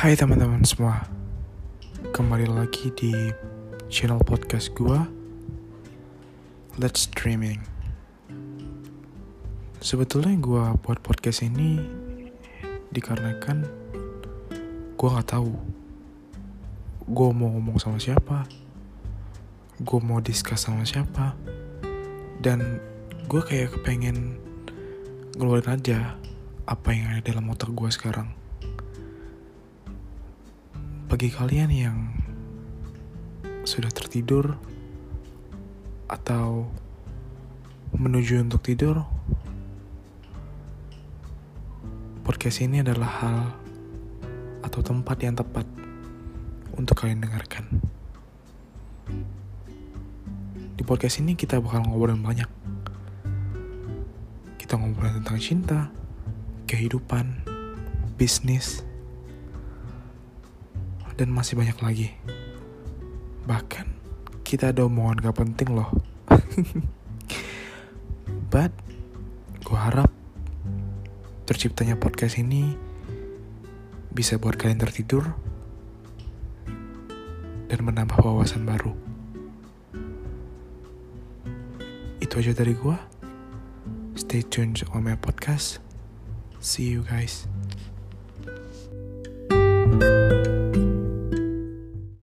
Hai teman-teman semua. Kembali lagi di channel podcast gua Let's Dreaming Sebetulnya gua buat podcast ini Dikarenakan Gua gak tahu Gua mau ngomong sama siapa Gua mau discuss sama siapa Dan gue kayak kepengen Ngeluarin aja Apa yang ada dalam otak gue sekarang bagi kalian yang sudah tertidur atau menuju untuk tidur, podcast ini adalah hal atau tempat yang tepat untuk kalian dengarkan. Di podcast ini kita bakal ngobrolin banyak. Kita ngobrolin tentang cinta, kehidupan, bisnis, dan masih banyak lagi. Bahkan kita ada omongan gak penting loh. But gue harap terciptanya podcast ini bisa buat kalian tertidur dan menambah wawasan baru. Itu aja dari gue. Stay tuned on my podcast. See you guys.